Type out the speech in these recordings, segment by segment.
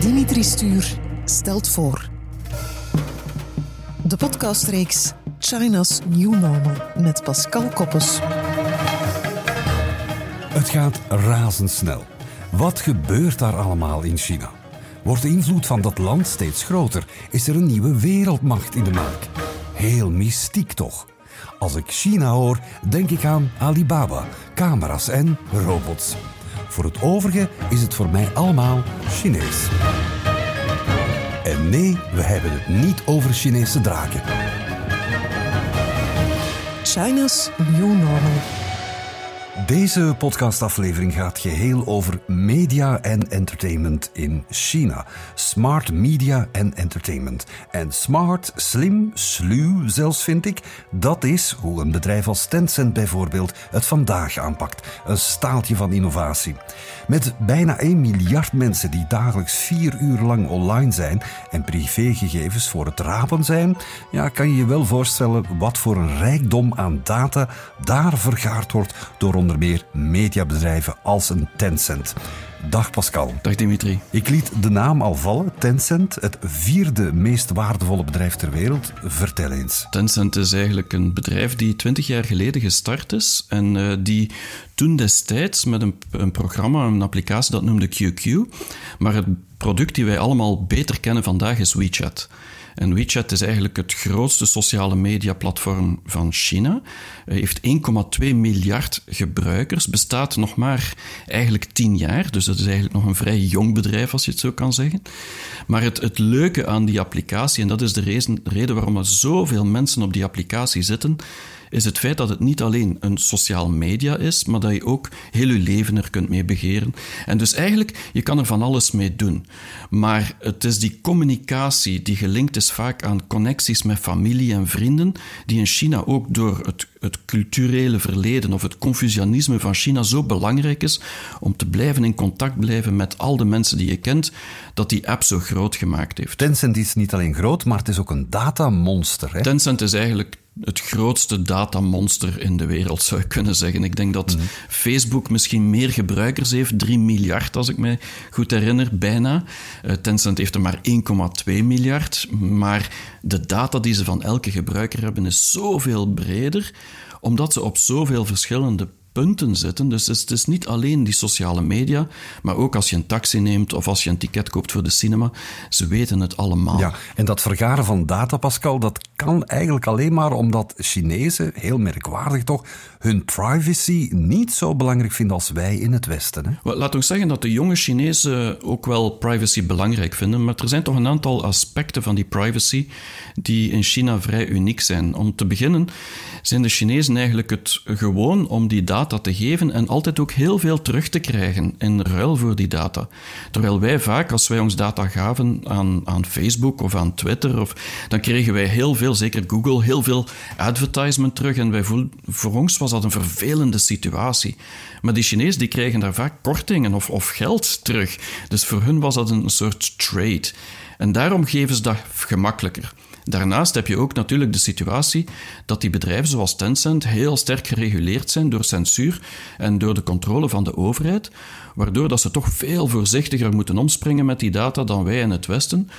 Dimitri Stuur stelt voor. De podcastreeks China's New Normal met Pascal Koppes. Het gaat razendsnel. Wat gebeurt daar allemaal in China? Wordt de invloed van dat land steeds groter? Is er een nieuwe wereldmacht in de maak? Heel mystiek toch? Als ik China hoor, denk ik aan Alibaba, camera's en robots. Voor het overige is het voor mij allemaal Chinees. En nee, we hebben het niet over Chinese draken. China's New Normal. Deze podcastaflevering gaat geheel over media en entertainment in China. Smart media en entertainment. En smart, slim, sluw zelfs vind ik, dat is hoe een bedrijf als Tencent bijvoorbeeld het vandaag aanpakt. Een staaltje van innovatie. Met bijna 1 miljard mensen die dagelijks 4 uur lang online zijn en privégegevens voor het rapen zijn, ja, kan je je wel voorstellen wat voor een rijkdom aan data daar vergaard wordt door onder meer mediabedrijven als een Tencent. Dag Pascal. Dag Dimitri. Ik liet de naam al vallen, Tencent, het vierde meest waardevolle bedrijf ter wereld. Vertel eens. Tencent is eigenlijk een bedrijf die twintig jaar geleden gestart is en uh, die toen destijds met een, een programma, een applicatie dat noemde QQ, maar het product die wij allemaal beter kennen vandaag is WeChat. En WeChat is eigenlijk het grootste sociale mediaplatform van China. heeft 1,2 miljard gebruikers, bestaat nog maar eigenlijk 10 jaar. Dus dat is eigenlijk nog een vrij jong bedrijf, als je het zo kan zeggen. Maar het, het leuke aan die applicatie, en dat is de reden, reden waarom er zoveel mensen op die applicatie zitten, is het feit dat het niet alleen een sociaal media is, maar dat je ook heel je leven er kunt mee begeren. En dus eigenlijk, je kan er van alles mee doen. Maar het is die communicatie die gelinkt is vaak aan connecties met familie en vrienden, die in China ook door het, het culturele verleden of het Confucianisme van China zo belangrijk is om te blijven in contact blijven met al de mensen die je kent, dat die app zo groot gemaakt heeft. Tencent is niet alleen groot, maar het is ook een datamonster. Hè? Tencent is eigenlijk het grootste datamonster in de wereld, zou je kunnen zeggen. Ik denk dat mhm. Facebook misschien meer gebruikers heeft, 3 miljard als ik me goed herinner, bijna. Uh, Tencent heeft er maar 1,2 miljard. Maar de data die ze van elke gebruiker hebben is zoveel breder, omdat ze op zoveel verschillende punten zitten. Dus het is niet alleen die sociale media, maar ook als je een taxi neemt of als je een ticket koopt voor de cinema. Ze weten het allemaal. Ja, en dat vergaren van data, Pascal, dat kan eigenlijk alleen maar omdat Chinezen, heel merkwaardig toch, hun privacy niet zo belangrijk vinden als wij in het Westen. Hè? Laat ons zeggen dat de jonge Chinezen ook wel privacy belangrijk vinden, maar er zijn toch een aantal aspecten van die privacy die in China vrij uniek zijn. Om te beginnen zijn de Chinezen eigenlijk het gewoon om die data te geven en altijd ook heel veel terug te krijgen in ruil voor die data. Terwijl wij vaak, als wij ons data gaven aan, aan Facebook of aan Twitter, of, dan kregen wij heel veel, zeker Google, heel veel advertisement terug en wij voel, voor ons was dat een vervelende situatie. Maar die Chinezen die krijgen daar vaak kortingen of, of geld terug. Dus voor hun was dat een soort trade. En daarom geven ze dat gemakkelijker. Daarnaast heb je ook natuurlijk de situatie dat die bedrijven zoals Tencent heel sterk gereguleerd zijn door censuur en door de controle van de overheid, waardoor dat ze toch veel voorzichtiger moeten omspringen met die data dan wij in het Westen.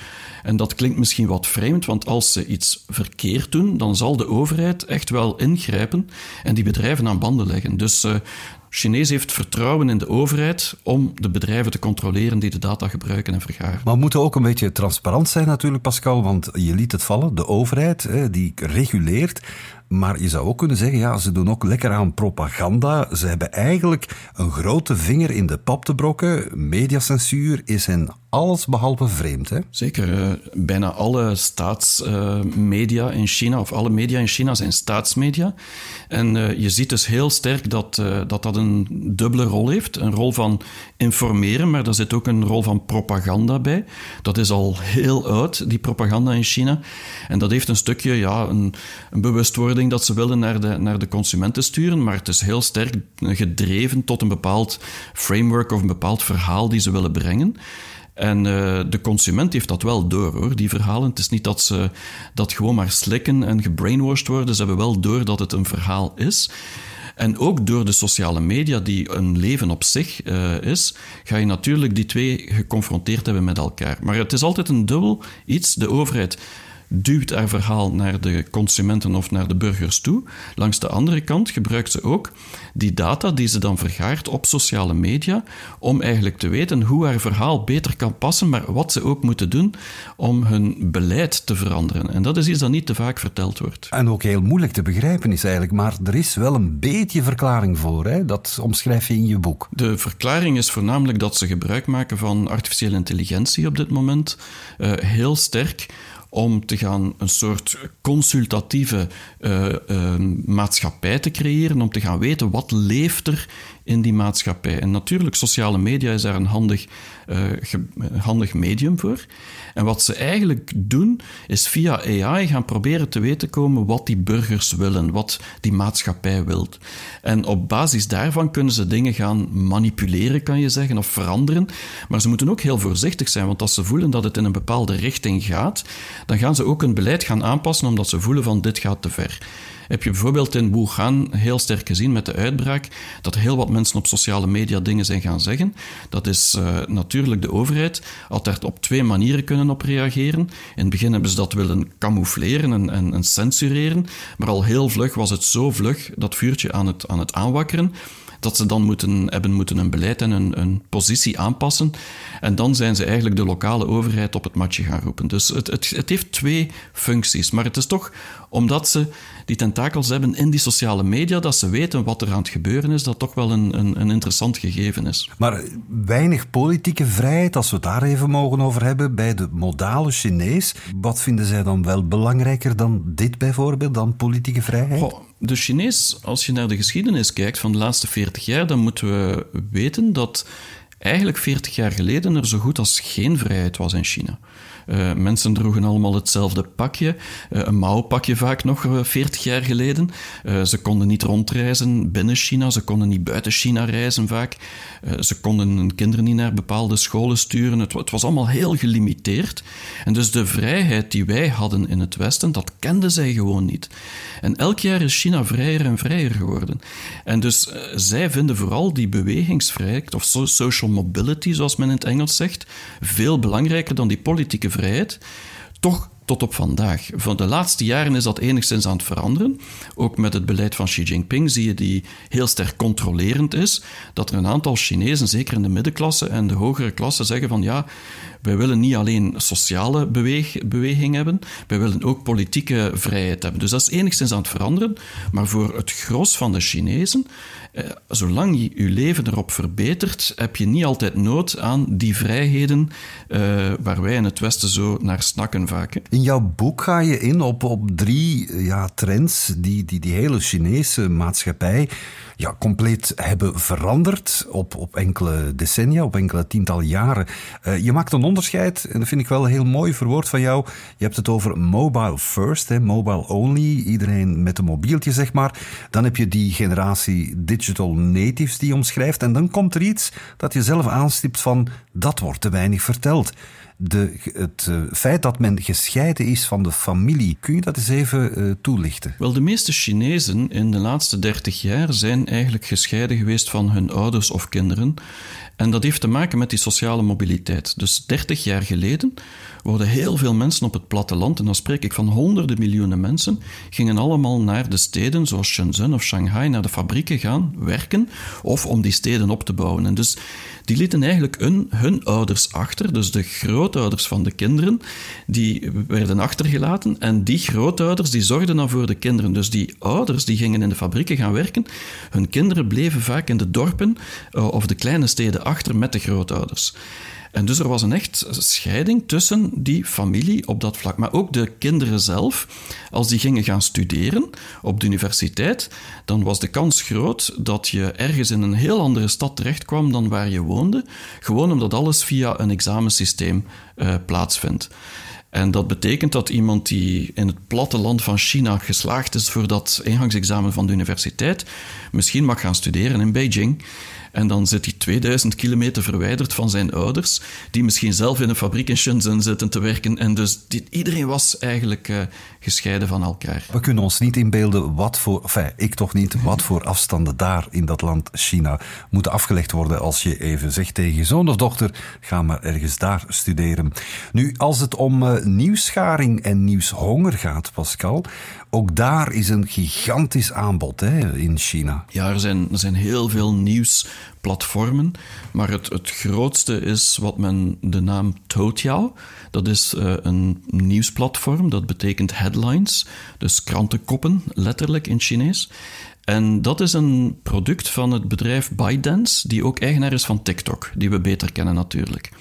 En dat klinkt misschien wat vreemd, want als ze iets verkeerd doen, dan zal de overheid echt wel ingrijpen en die bedrijven aan banden leggen. Dus uh, Chinees heeft vertrouwen in de overheid om de bedrijven te controleren die de data gebruiken en vergaren. Maar we moeten ook een beetje transparant zijn natuurlijk, Pascal, want je liet het vallen, de overheid die reguleert. Maar je zou ook kunnen zeggen, ja, ze doen ook lekker aan propaganda. Ze hebben eigenlijk een grote vinger in de pap te brokken. Mediacensuur is hen alles behalve vreemd. Hè? Zeker. Uh, bijna alle staatsmedia in China, of alle media in China, zijn staatsmedia. En uh, je ziet dus heel sterk dat, eh, dat dat een dubbele rol heeft. Een rol van informeren, maar er zit ook een rol van propaganda bij. Dat is al heel oud, die propaganda in China. En dat heeft een stukje ja, een, een bewustwording dat ze willen naar de, naar de consumenten sturen, maar het is heel sterk gedreven tot een bepaald framework of een bepaald verhaal die ze willen brengen. En uh, de consument heeft dat wel door, hoor, die verhalen. Het is niet dat ze dat gewoon maar slikken en gebrainwashed worden. Ze hebben wel door dat het een verhaal is. En ook door de sociale media, die een leven op zich uh, is, ga je natuurlijk die twee geconfronteerd hebben met elkaar. Maar het is altijd een dubbel iets. De overheid duwt haar verhaal naar de consumenten of naar de burgers toe. Langs de andere kant gebruikt ze ook die data die ze dan vergaart op sociale media om eigenlijk te weten hoe haar verhaal beter kan passen, maar wat ze ook moeten doen om hun beleid te veranderen. En dat is iets dat niet te vaak verteld wordt. En ook heel moeilijk te begrijpen is eigenlijk, maar er is wel een beetje verklaring voor. Hè? Dat omschrijf je in je boek. De verklaring is voornamelijk dat ze gebruik maken van artificiële intelligentie op dit moment. Uh, heel sterk om te gaan een soort consultatieve uh, uh, maatschappij te creëren, om te gaan weten wat leeft er in die maatschappij. En natuurlijk, sociale media is daar een handig, uh, handig medium voor. En wat ze eigenlijk doen, is via AI gaan proberen te weten komen wat die burgers willen, wat die maatschappij wil. En op basis daarvan kunnen ze dingen gaan manipuleren, kan je zeggen, of veranderen. Maar ze moeten ook heel voorzichtig zijn, want als ze voelen dat het in een bepaalde richting gaat, dan gaan ze ook hun beleid gaan aanpassen omdat ze voelen van dit gaat te ver heb je bijvoorbeeld in Wuhan heel sterk gezien met de uitbraak dat heel wat mensen op sociale media dingen zijn gaan zeggen. Dat is uh, natuurlijk de overheid daar op twee manieren kunnen op reageren. In het begin hebben ze dat willen camoufleren en, en, en censureren, maar al heel vlug was het zo vlug dat vuurtje aan het, aan het aanwakkeren dat ze dan moeten, hebben moeten een beleid en een positie aanpassen. En dan zijn ze eigenlijk de lokale overheid op het matje gaan roepen. Dus het, het, het heeft twee functies. Maar het is toch omdat ze die tentakels hebben in die sociale media, dat ze weten wat er aan het gebeuren is, dat toch wel een, een, een interessant gegeven is. Maar weinig politieke vrijheid, als we het daar even mogen over hebben, bij de modale Chinees. Wat vinden zij dan wel belangrijker dan dit bijvoorbeeld, dan politieke vrijheid? Goh, de Chinees, als je naar de geschiedenis kijkt van de laatste 40 jaar, dan moeten we weten dat eigenlijk 40 jaar geleden er zo goed als geen vrijheid was in China. Uh, mensen droegen allemaal hetzelfde pakje, uh, een mouwpakje vaak nog uh, 40 jaar geleden. Ze konden niet rondreizen binnen China, ze konden niet buiten China reizen vaak. ze konden hun kinderen niet naar bepaalde scholen sturen. Het, het, was allemaal heel gelimiteerd. En dus de vrijheid die wij hadden in het Westen, dat kenden zij gewoon niet. En elk jaar is China vrijer en vrijer geworden. En dus zij vinden vooral die bewegingsvrijheid, of social mobility, zoals men in het Engels zegt, veel belangrijker dan die politieke Toch tot op vandaag. Van de laatste jaren is dat enigszins aan het veranderen. Ook met het beleid van Xi Jinping zie je die heel sterk controlerend is. Dat er een aantal Chinezen, zeker in de middenklasse en de hogere klasse, zeggen van ja, wij willen niet alleen sociale beweging hebben, wij willen ook politieke vrijheid hebben. Dus dat is enigszins aan het veranderen. Maar voor het gros van de Chinezen, zolang je je leven erop verbetert, heb je niet altijd nood aan die vrijheden eh, waar wij in het Westen zo naar snakken vaak. In jouw boek ga je in op, op drie ja, trends die, die die hele Chinese maatschappij ja, compleet hebben veranderd op, op enkele decennia, op enkele tientallen jaren. Uh, je maakt een onderscheid, en dat vind ik wel heel mooi verwoord van jou. Je hebt het over mobile first, hè, mobile only, iedereen met een mobieltje zeg maar. Dan heb je die generatie digital natives die omschrijft. En dan komt er iets dat je zelf aanstipt van dat wordt te weinig verteld de, het uh, feit dat men gescheiden is van de familie. Kun je dat eens even uh, toelichten? Wel, de meeste Chinezen in de laatste 30 jaar zijn eigenlijk gescheiden geweest van hun ouders of kinderen. En dat heeft te maken met die sociale mobiliteit. Dus 30 jaar geleden worden heel veel mensen op het platteland, en dan spreek ik van honderden miljoenen mensen, gingen allemaal naar de steden zoals Shenzhen of Shanghai, naar de fabrieken gaan werken of om die steden op te bouwen. En dus die lieten eigenlijk hun, hun ouders achter, dus de grootouders van de kinderen, die werden achtergelaten en die grootouders die zorgden dan voor de kinderen. Dus die ouders die gingen in de fabrieken gaan werken, hun kinderen bleven vaak in de dorpen uh, of de kleine steden achter met de grootouders. En dus er was een echt scheiding tussen die familie op dat vlak. Maar ook de kinderen zelf, als die gingen gaan studeren op de universiteit, dan was de kans groot dat je ergens in een heel andere stad terechtkwam dan waar je woonde. Gewoon omdat alles via een examensysteem uh, plaatsvindt. En dat betekent dat iemand die in het platteland van China geslaagd is voor dat ingangsexamen van de universiteit, misschien mag gaan studeren in Beijing. En dan zit hij 2000 kilometer verwijderd van zijn ouders, die misschien zelf in een fabriek in Shenzhen zitten te werken. En dus iedereen was eigenlijk uh, gescheiden van elkaar. We kunnen ons niet inbeelden wat voor, enfin, ik toch niet, wat voor afstanden daar in dat land China moeten afgelegd worden als je even zegt tegen je zoon of dochter, ga maar ergens daar studeren. Nu, als het om uh, en nieuwshonger gaat, Pascal, ook daar is een gigantisch aanbod hè, in China. Ja, er zijn, er zijn heel veel nieuwsplatformen, maar het, het grootste is wat men de naam Toutiao. Dat is uh, een nieuwsplatform, dat betekent headlines, dus krantenkoppen, letterlijk in Chinees. En dat is een product van het bedrijf ByteDance, die ook eigenaar is van TikTok, die we beter kennen natuurlijk.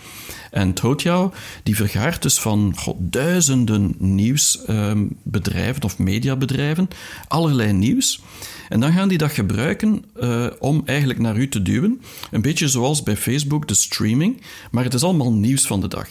En Toutiao die vergaart dus van duizenden nieuwsbedrijven of mediabedrijven, allerlei nieuws. En dan gaan die dat gebruiken uh, om eigenlijk naar u te duwen. Een beetje zoals bij Facebook de streaming, maar het is allemaal nieuws van de dag.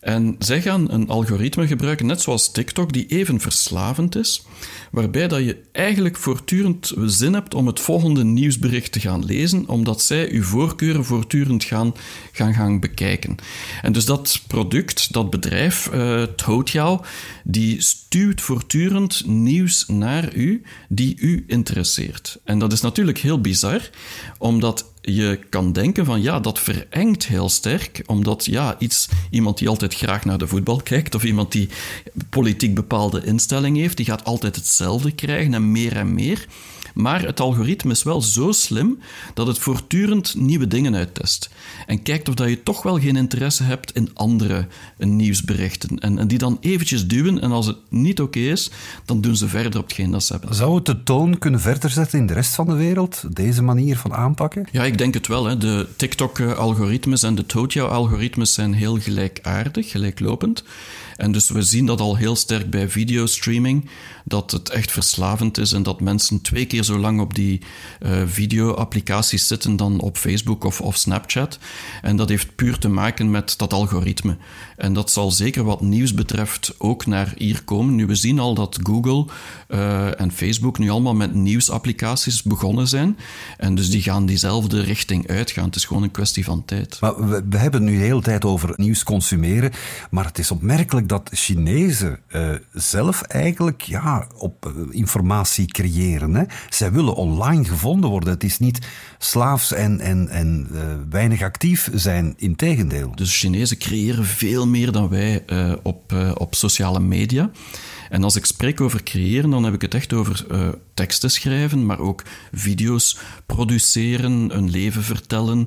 En zij gaan een algoritme gebruiken, net zoals TikTok, die even verslavend is, waarbij dat je eigenlijk voortdurend zin hebt om het volgende nieuwsbericht te gaan lezen, omdat zij uw voorkeuren voortdurend gaan, gaan, gaan bekijken. En dus dat product, dat bedrijf, uh, Toutiao, die stuurt voortdurend nieuws naar u die u interesseert. En dat is natuurlijk heel bizar, omdat je kan denken van ja, dat verengt heel sterk, omdat ja, iets, iemand die altijd graag naar de voetbal kijkt, of iemand die politiek bepaalde instelling heeft, die gaat altijd hetzelfde krijgen en meer en meer. Maar het algoritme is wel zo slim dat het voortdurend nieuwe dingen uittest. En kijkt of dat je toch wel geen interesse hebt in andere nieuwsberichten. En, en die dan eventjes duwen en als het niet oké is, dan doen ze verder op hetgeen dat ze hebben. Zou het de toon kunnen verder zetten in de rest van de wereld, deze manier van aanpakken? Ja, ik denk het wel. Hè. De TikTok-algoritmes en de Toutiao-algoritmes zijn heel gelijkaardig, gelijklopend. En dus we zien dat al heel sterk bij videostreaming, dat het echt verslavend is en dat mensen twee keer zo lang op die uh, video-applicaties zitten dan op Facebook of, of Snapchat. En dat heeft puur te maken met dat algoritme. En dat zal zeker wat nieuws betreft ook naar hier komen. Nu, we zien al dat Google uh, en Facebook nu allemaal met nieuwsapplicaties begonnen zijn. En dus die gaan diezelfde richting uitgaan. Het is gewoon een kwestie van tijd. Maar we, we hebben nu de hele tijd over nieuws consumeren. Maar het is opmerkelijk dat Chinezen uh, zelf eigenlijk ja, op uh, informatie creëren. Hè? Zij willen online gevonden worden. Het is niet slaafs en, en, en uh, weinig actief zijn, integendeel. Dus Chinezen creëren veel meer dan wij op, op sociale media. En als ik spreek over creëren, dan heb ik het echt over uh, teksten schrijven, maar ook video's produceren, een leven vertellen,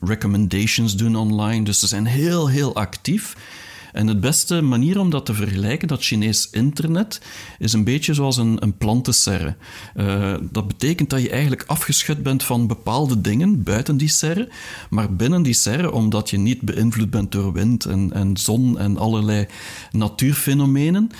recommendations doen online. Dus ze zijn heel, heel actief. En de beste manier om dat te vergelijken, dat Chinees internet, is een beetje zoals een, een plantenserre. Uh, dat betekent dat je eigenlijk afgeschud bent van bepaalde dingen buiten die serre, maar binnen die serre, omdat je niet beïnvloed bent door wind en, en zon en allerlei natuurfenomenen,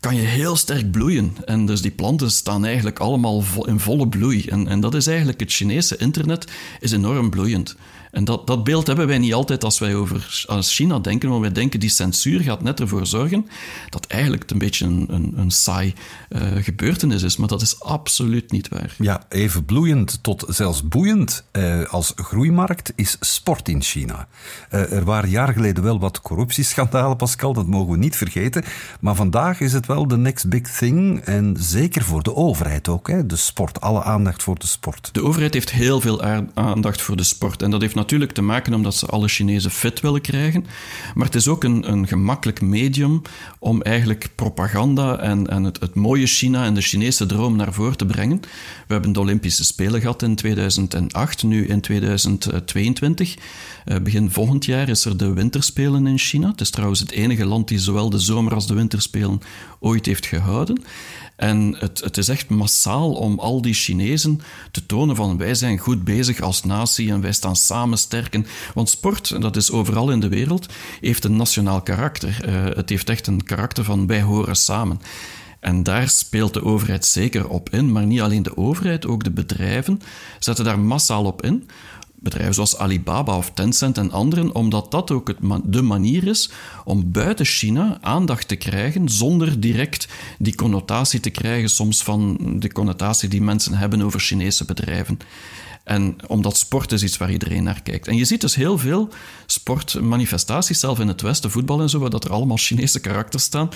kan je heel sterk bloeien. En dus die planten staan eigenlijk allemaal in volle bloei. En, en dat is eigenlijk het Chinese internet is enorm bloeiend. En dat, dat beeld hebben wij niet altijd als wij over China denken, want wij denken die censuur gaat net ervoor zorgen dat eigenlijk het een beetje een, een, een saai uh, gebeurtenis is. Maar dat is absoluut niet waar. Ja, even bloeiend tot zelfs boeiend uh, als groeimarkt is sport in China. Uh, er waren jaren geleden wel wat corruptieschandalen, Pascal, dat mogen we niet vergeten. Maar vandaag is het wel de next big thing. En zeker voor de overheid ook, hè? de sport, alle aandacht voor de sport. De overheid heeft heel veel aandacht voor de sport. En dat heeft natuurlijk te maken omdat ze alle Chinezen fit willen krijgen. Maar het is ook een, een gemakkelijk medium om eigenlijk propaganda en, en het, het mooie China en de Chinese droom naar voren te brengen. We hebben de Olympische Spelen gehad in 2008, nu in 2022. Uh, begin volgend jaar is er de Winterspelen in China. Het is trouwens het enige land die zowel de zomer- als de winterspelen ooit heeft gehouden. En het, het is echt massaal om al die Chinezen te tonen van wij zijn goed bezig als natie en wij staan samen sterk. Want sport, en dat is overal in de wereld, heeft een nationaal karakter. Uh, het heeft echt een karakter van wij horen samen. En daar speelt de overheid zeker op in, maar niet alleen de overheid, ook de bedrijven zetten daar massaal op in bedrijven zoals Alibaba of Tencent en anderen, omdat dat ook het de manier is om buiten China aandacht te krijgen zonder direct die connotatie te krijgen soms van de connotatie die mensen hebben over Chinese bedrijven. En omdat sport is iets waar iedereen naar kijkt. En je ziet dus heel veel sportmanifestaties, zelf in het Westen, voetbal en zo, waar dat er allemaal Chinese karakters staan,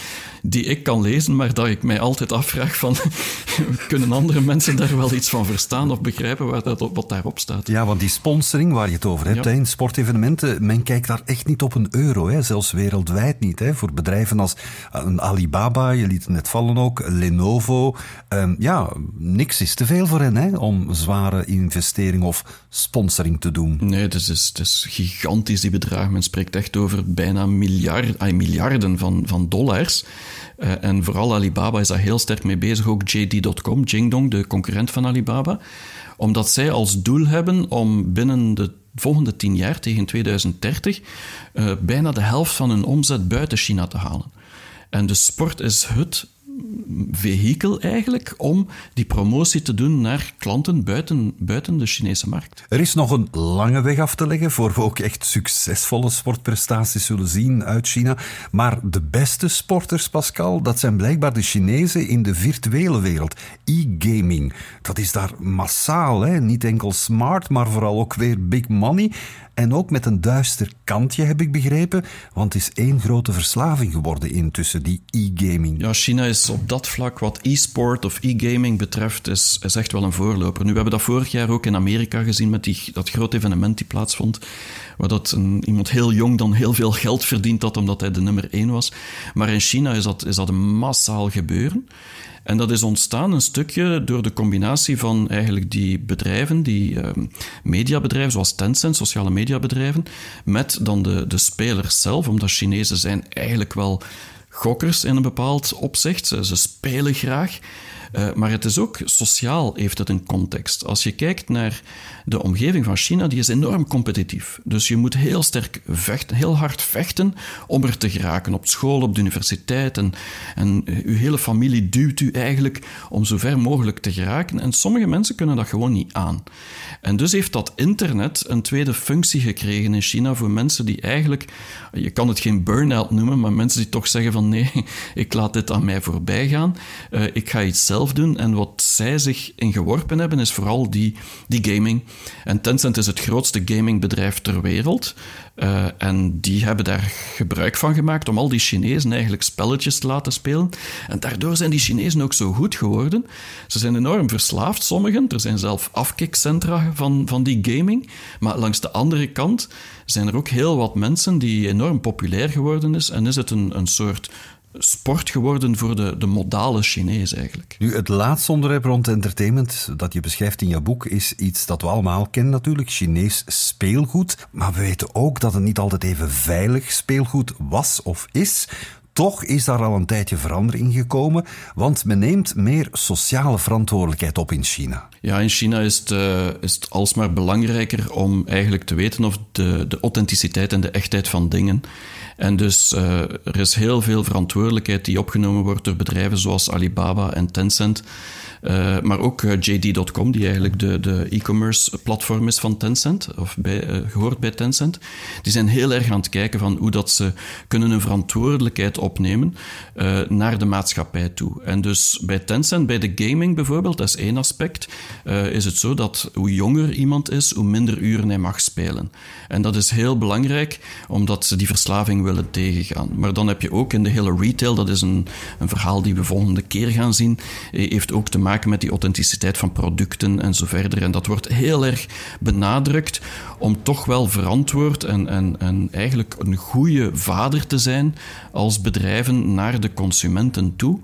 die ik kan lezen, maar dat ik mij altijd afvraag van, kunnen andere mensen daar wel iets van verstaan of begrijpen waar dat, wat daarop staat? Ja, want die sponsoring waar je het over hebt in sportevenementen, men kijkt daar echt niet op een euro, hè, zelfs wereldwijd niet. Hè, voor bedrijven als eh, een Alibaba, je liet het net vallen ook, Lenovo. Um, ja, niks is te veel voor hen hè, om zware of sponsoring te doen. Nee, het is, het is gigantisch die bedrag. Men spreekt echt over bijna miljard, miljarden van, van dollars. Uh, en vooral Alibaba is daar heel sterk mee bezig. Ook JD.com, Jingdong, de concurrent van Alibaba. Omdat zij als doel hebben om binnen de volgende tien jaar, tegen 2030, uh, bijna de helft van hun omzet buiten China te halen. En de sport is het vehikel eigenlijk om die promotie te doen naar klanten buiten, buiten de Chinese markt. Er is nog een lange weg af te leggen voor we ook echt succesvolle sportprestaties zullen zien uit China. Maar de beste sporters, Pascal, dat zijn blijkbaar de Chinezen in de virtuele wereld. E-gaming, dat is daar massaal. Hè? Niet enkel smart, maar vooral ook weer big money. En ook met een duister kantje, heb ik begrepen. Want het is één grote verslaving geworden intussen, die e-gaming. Ja, China is op dat vlak, wat e-sport of e-gaming betreft, is, is echt wel een voorloper. Nu, we hebben dat vorig jaar ook in Amerika gezien met die, dat grote evenement die plaatsvond. Waar dat een, iemand heel jong dan heel veel geld verdiend had omdat hij de nummer één was. Maar in China is dat, is dat een massaal gebeuren. En dat is ontstaan een stukje door de combinatie van eigenlijk die bedrijven, die uh, mediabedrijven zoals Tencent, sociale mediabedrijven, met dan de, de spelers zelf, omdat Chinezen zijn eigenlijk wel gokkers in een bepaald opzicht. Ze, spelen graag. Uh, maar het is ook sociaal heeft het een context. Als je kijkt naar de omgeving van China, die is enorm competitief. Dus je moet heel sterk vechten, heel hard vechten om er te geraken. Op school, op de universiteit. En, en uw hele familie duwt u eigenlijk om zo ver mogelijk te geraken. En sommige mensen kunnen dat gewoon niet aan. En dus heeft dat internet een tweede functie gekregen in China voor mensen die eigenlijk, je kan het geen burn-out noemen, maar mensen die toch zeggen van nee, ik laat dit aan mij voorbij gaan. Uh, ik ga iets zelf doen. En wat zij zich in geworpen hebben, is vooral die, die gaming. En Tencent is het grootste gamingbedrijf ter wereld. Uh, en die hebben daar gebruik van gemaakt om al die Chinezen eigenlijk spelletjes te laten spelen. En daardoor zijn die Chinezen ook zo goed geworden. Ze zijn enorm verslaafd, sommigen. Er zijn zelf afkikcentra van, van die gaming. Maar langs de andere kant zijn er ook heel wat mensen die enorm populair geworden is. En is het een, een soort sport geworden voor de, de modale Chinees eigenlijk. Nu, het laatste onderwerp rond entertainment dat je beschrijft in je boek is iets dat we allemaal kennen natuurlijk, Chinees speelgoed. Maar we weten ook dat het niet altijd even veilig speelgoed was of is. Toch is daar al een tijdje verandering gekomen, want men neemt meer sociale verantwoordelijkheid op in China. Ja, in China is het, uh, is alsmaar belangrijker om eigenlijk te weten of de, de authenticiteit en de echtheid van dingen en dus uh, er is heel veel verantwoordelijkheid die opgenomen wordt door bedrijven zoals Alibaba en Tencent. Uh, maar ook JD.com, die eigenlijk de, de e-commerce platform is van Tencent, of bij, gehoord bij Tencent. Die zijn heel erg aan het kijken van hoe dat ze kunnen een verantwoordelijkheid opnemen naar de maatschappij toe. En dus bij Tencent, bij de gaming bijvoorbeeld, dat is één aspect, is het zo dat hoe jonger iemand is, hoe minder uren hij mag spelen. En dat is heel belangrijk, omdat ze die verslaving willen tegengaan. Maar dan heb je ook in de hele retail, dat is een, een verhaal die we volgende keer gaan zien, heeft ook te maken met die authenticiteit van producten en zo verder. En dat wordt heel erg benadrukt om toch wel verantwoord en, en, en eigenlijk een goede vader te zijn als bedrijven naar de consumenten toe.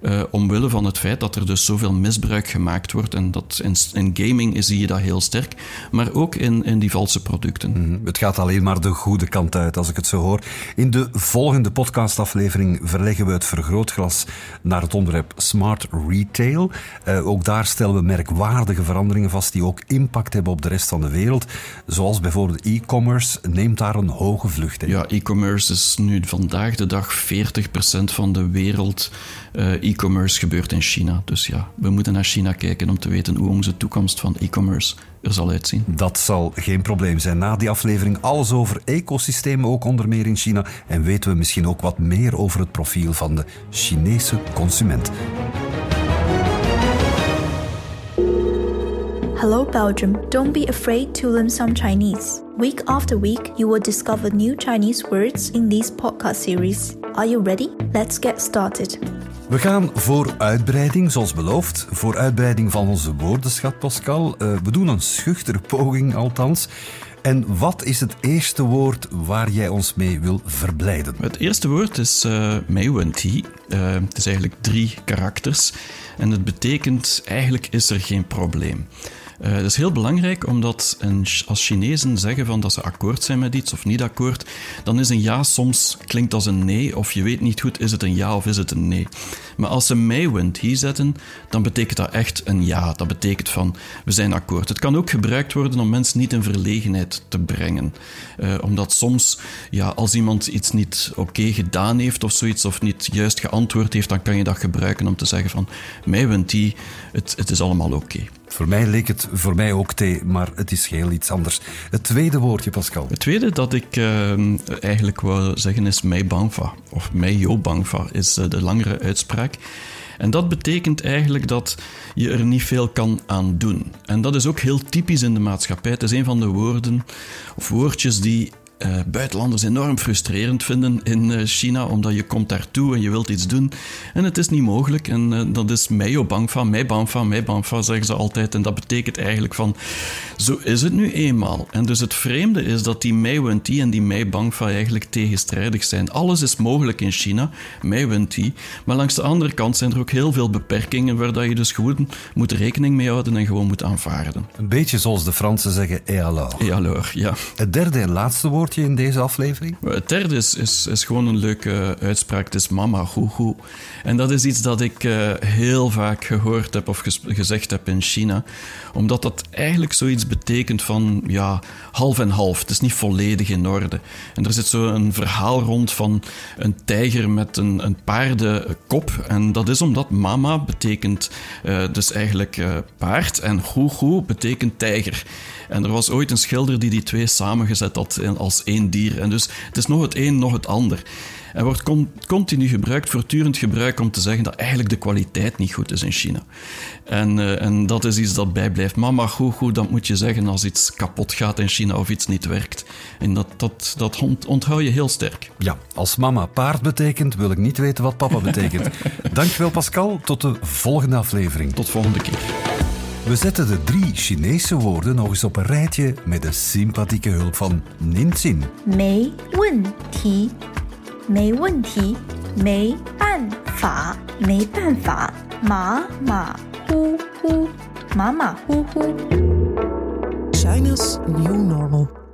Uh, omwille van het feit dat er dus zoveel misbruik gemaakt wordt. En dat in, in gaming zie je dat heel sterk, maar ook in, in die valse producten. Mm, het gaat alleen maar de goede kant uit, als ik het zo hoor. In de volgende podcastaflevering verleggen we het vergrootglas naar het onderwerp Smart Retail. Uh, ook daar stellen we merkwaardige veranderingen vast die ook impact hebben op de rest van de wereld. Zoals bijvoorbeeld e-commerce neemt daar een hoge vlucht in. Ja, e-commerce is nu vandaag de dag 40% van de wereld uh, e-commerce gebeurt in China. Dus ja, we moeten naar China kijken om te weten hoe onze toekomst van e-commerce er zal uitzien. Dat zal geen probleem zijn. Na die aflevering alles over ecosystemen, ook onder meer in China. En weten we misschien ook wat meer over het profiel van de Chinese consument. Hello Belgium, don't be afraid to learn some Chinese. Week after week, you will discover new Chinese words in this podcast series. Are you ready? Let's get started. We gaan voor uitbreiding, zoals beloofd. Voor uitbreiding van onze woordenschat, Pascal. Uh, we doen een schuchtere poging, althans. En wat is het eerste woord waar jij ons mee wil verblijden? Het eerste woord is uh, Meiwenti. Uh, het is eigenlijk drie karakters. En het betekent eigenlijk is er geen probleem. Uh, dat is heel belangrijk, omdat een, als Chinezen zeggen van dat ze akkoord zijn met iets of niet akkoord, dan is een ja soms klinkt als een nee, of je weet niet goed, is het een ja of is het een nee. Maar als ze mij hier zetten, dan betekent dat echt een ja. Dat betekent van, we zijn akkoord. Het kan ook gebruikt worden om mensen niet in verlegenheid te brengen. Uh, omdat soms, ja, als iemand iets niet oké gedaan heeft of zoiets, of niet juist geantwoord heeft, dan kan je dat gebruiken om te zeggen van, mij wint die, het, het is allemaal oké. Voor mij leek het voor mij ook thee, maar het is heel iets anders. Het tweede woordje, Pascal. Het tweede dat ik uh, eigenlijk wou zeggen is Mei Bangfa. Of Mei Yo Bangfa is uh, de langere uitspraak. En dat betekent eigenlijk dat je er niet veel kan aan doen. En dat is ook heel typisch in de maatschappij. Het is een van de woorden of woordjes die uh, buitenlanders enorm frustrerend vinden in uh, China, omdat je komt daartoe en je wilt iets doen en het is niet mogelijk. En uh, dat is mij bang van, mij bang van, mij bang van, zeggen ze altijd. En dat betekent eigenlijk van, zo is het nu eenmaal. En dus het vreemde is dat die mij die en die mij bang van eigenlijk tegenstrijdig zijn. Alles is mogelijk in China, mij die. Maar langs de andere kant zijn er ook heel veel beperkingen waar dat je dus gewoon moet rekening mee houden en gewoon moet aanvaarden. Een beetje zoals de Fransen zeggen, et alors. Et alors, ja. Het derde en laatste woord in deze aflevering? Het derde is, is, is gewoon een leuke uitspraak. Het is mama, hoe. En dat is iets dat ik uh, heel vaak gehoord heb of gezegd heb in China. Omdat dat eigenlijk zoiets betekent van, ja, half en half. Het is niet volledig in orde. En er zit zo een verhaal rond van een tijger met een, een paardenkop. En dat is omdat mama betekent uh, dus eigenlijk paard en hoe betekent tijger. En er was ooit een schilder die die twee samengezet had als één dier. En dus het is nog het een, nog het ander. En wordt continu gebruikt, voortdurend gebruikt om te zeggen dat eigenlijk de kwaliteit niet goed is in China. En, uh, en dat is iets dat bijblijft. Mama, goed, goed, dat moet je zeggen als iets kapot gaat in China of iets niet werkt. En dat, dat, dat onthoud je heel sterk. Ja, als mama paard betekent, wil ik niet weten wat papa betekent. Dankjewel Pascal, tot de volgende aflevering. Tot volgende keer. We zetten de drie Chinese woorden nog eens op een rijtje met de sympathieke hulp van Ninzin. Mei wen ti, mei wen ti, mei ban fa, mei ban fa, ma ma hu hu, ma ma hu hu. China's New Normal.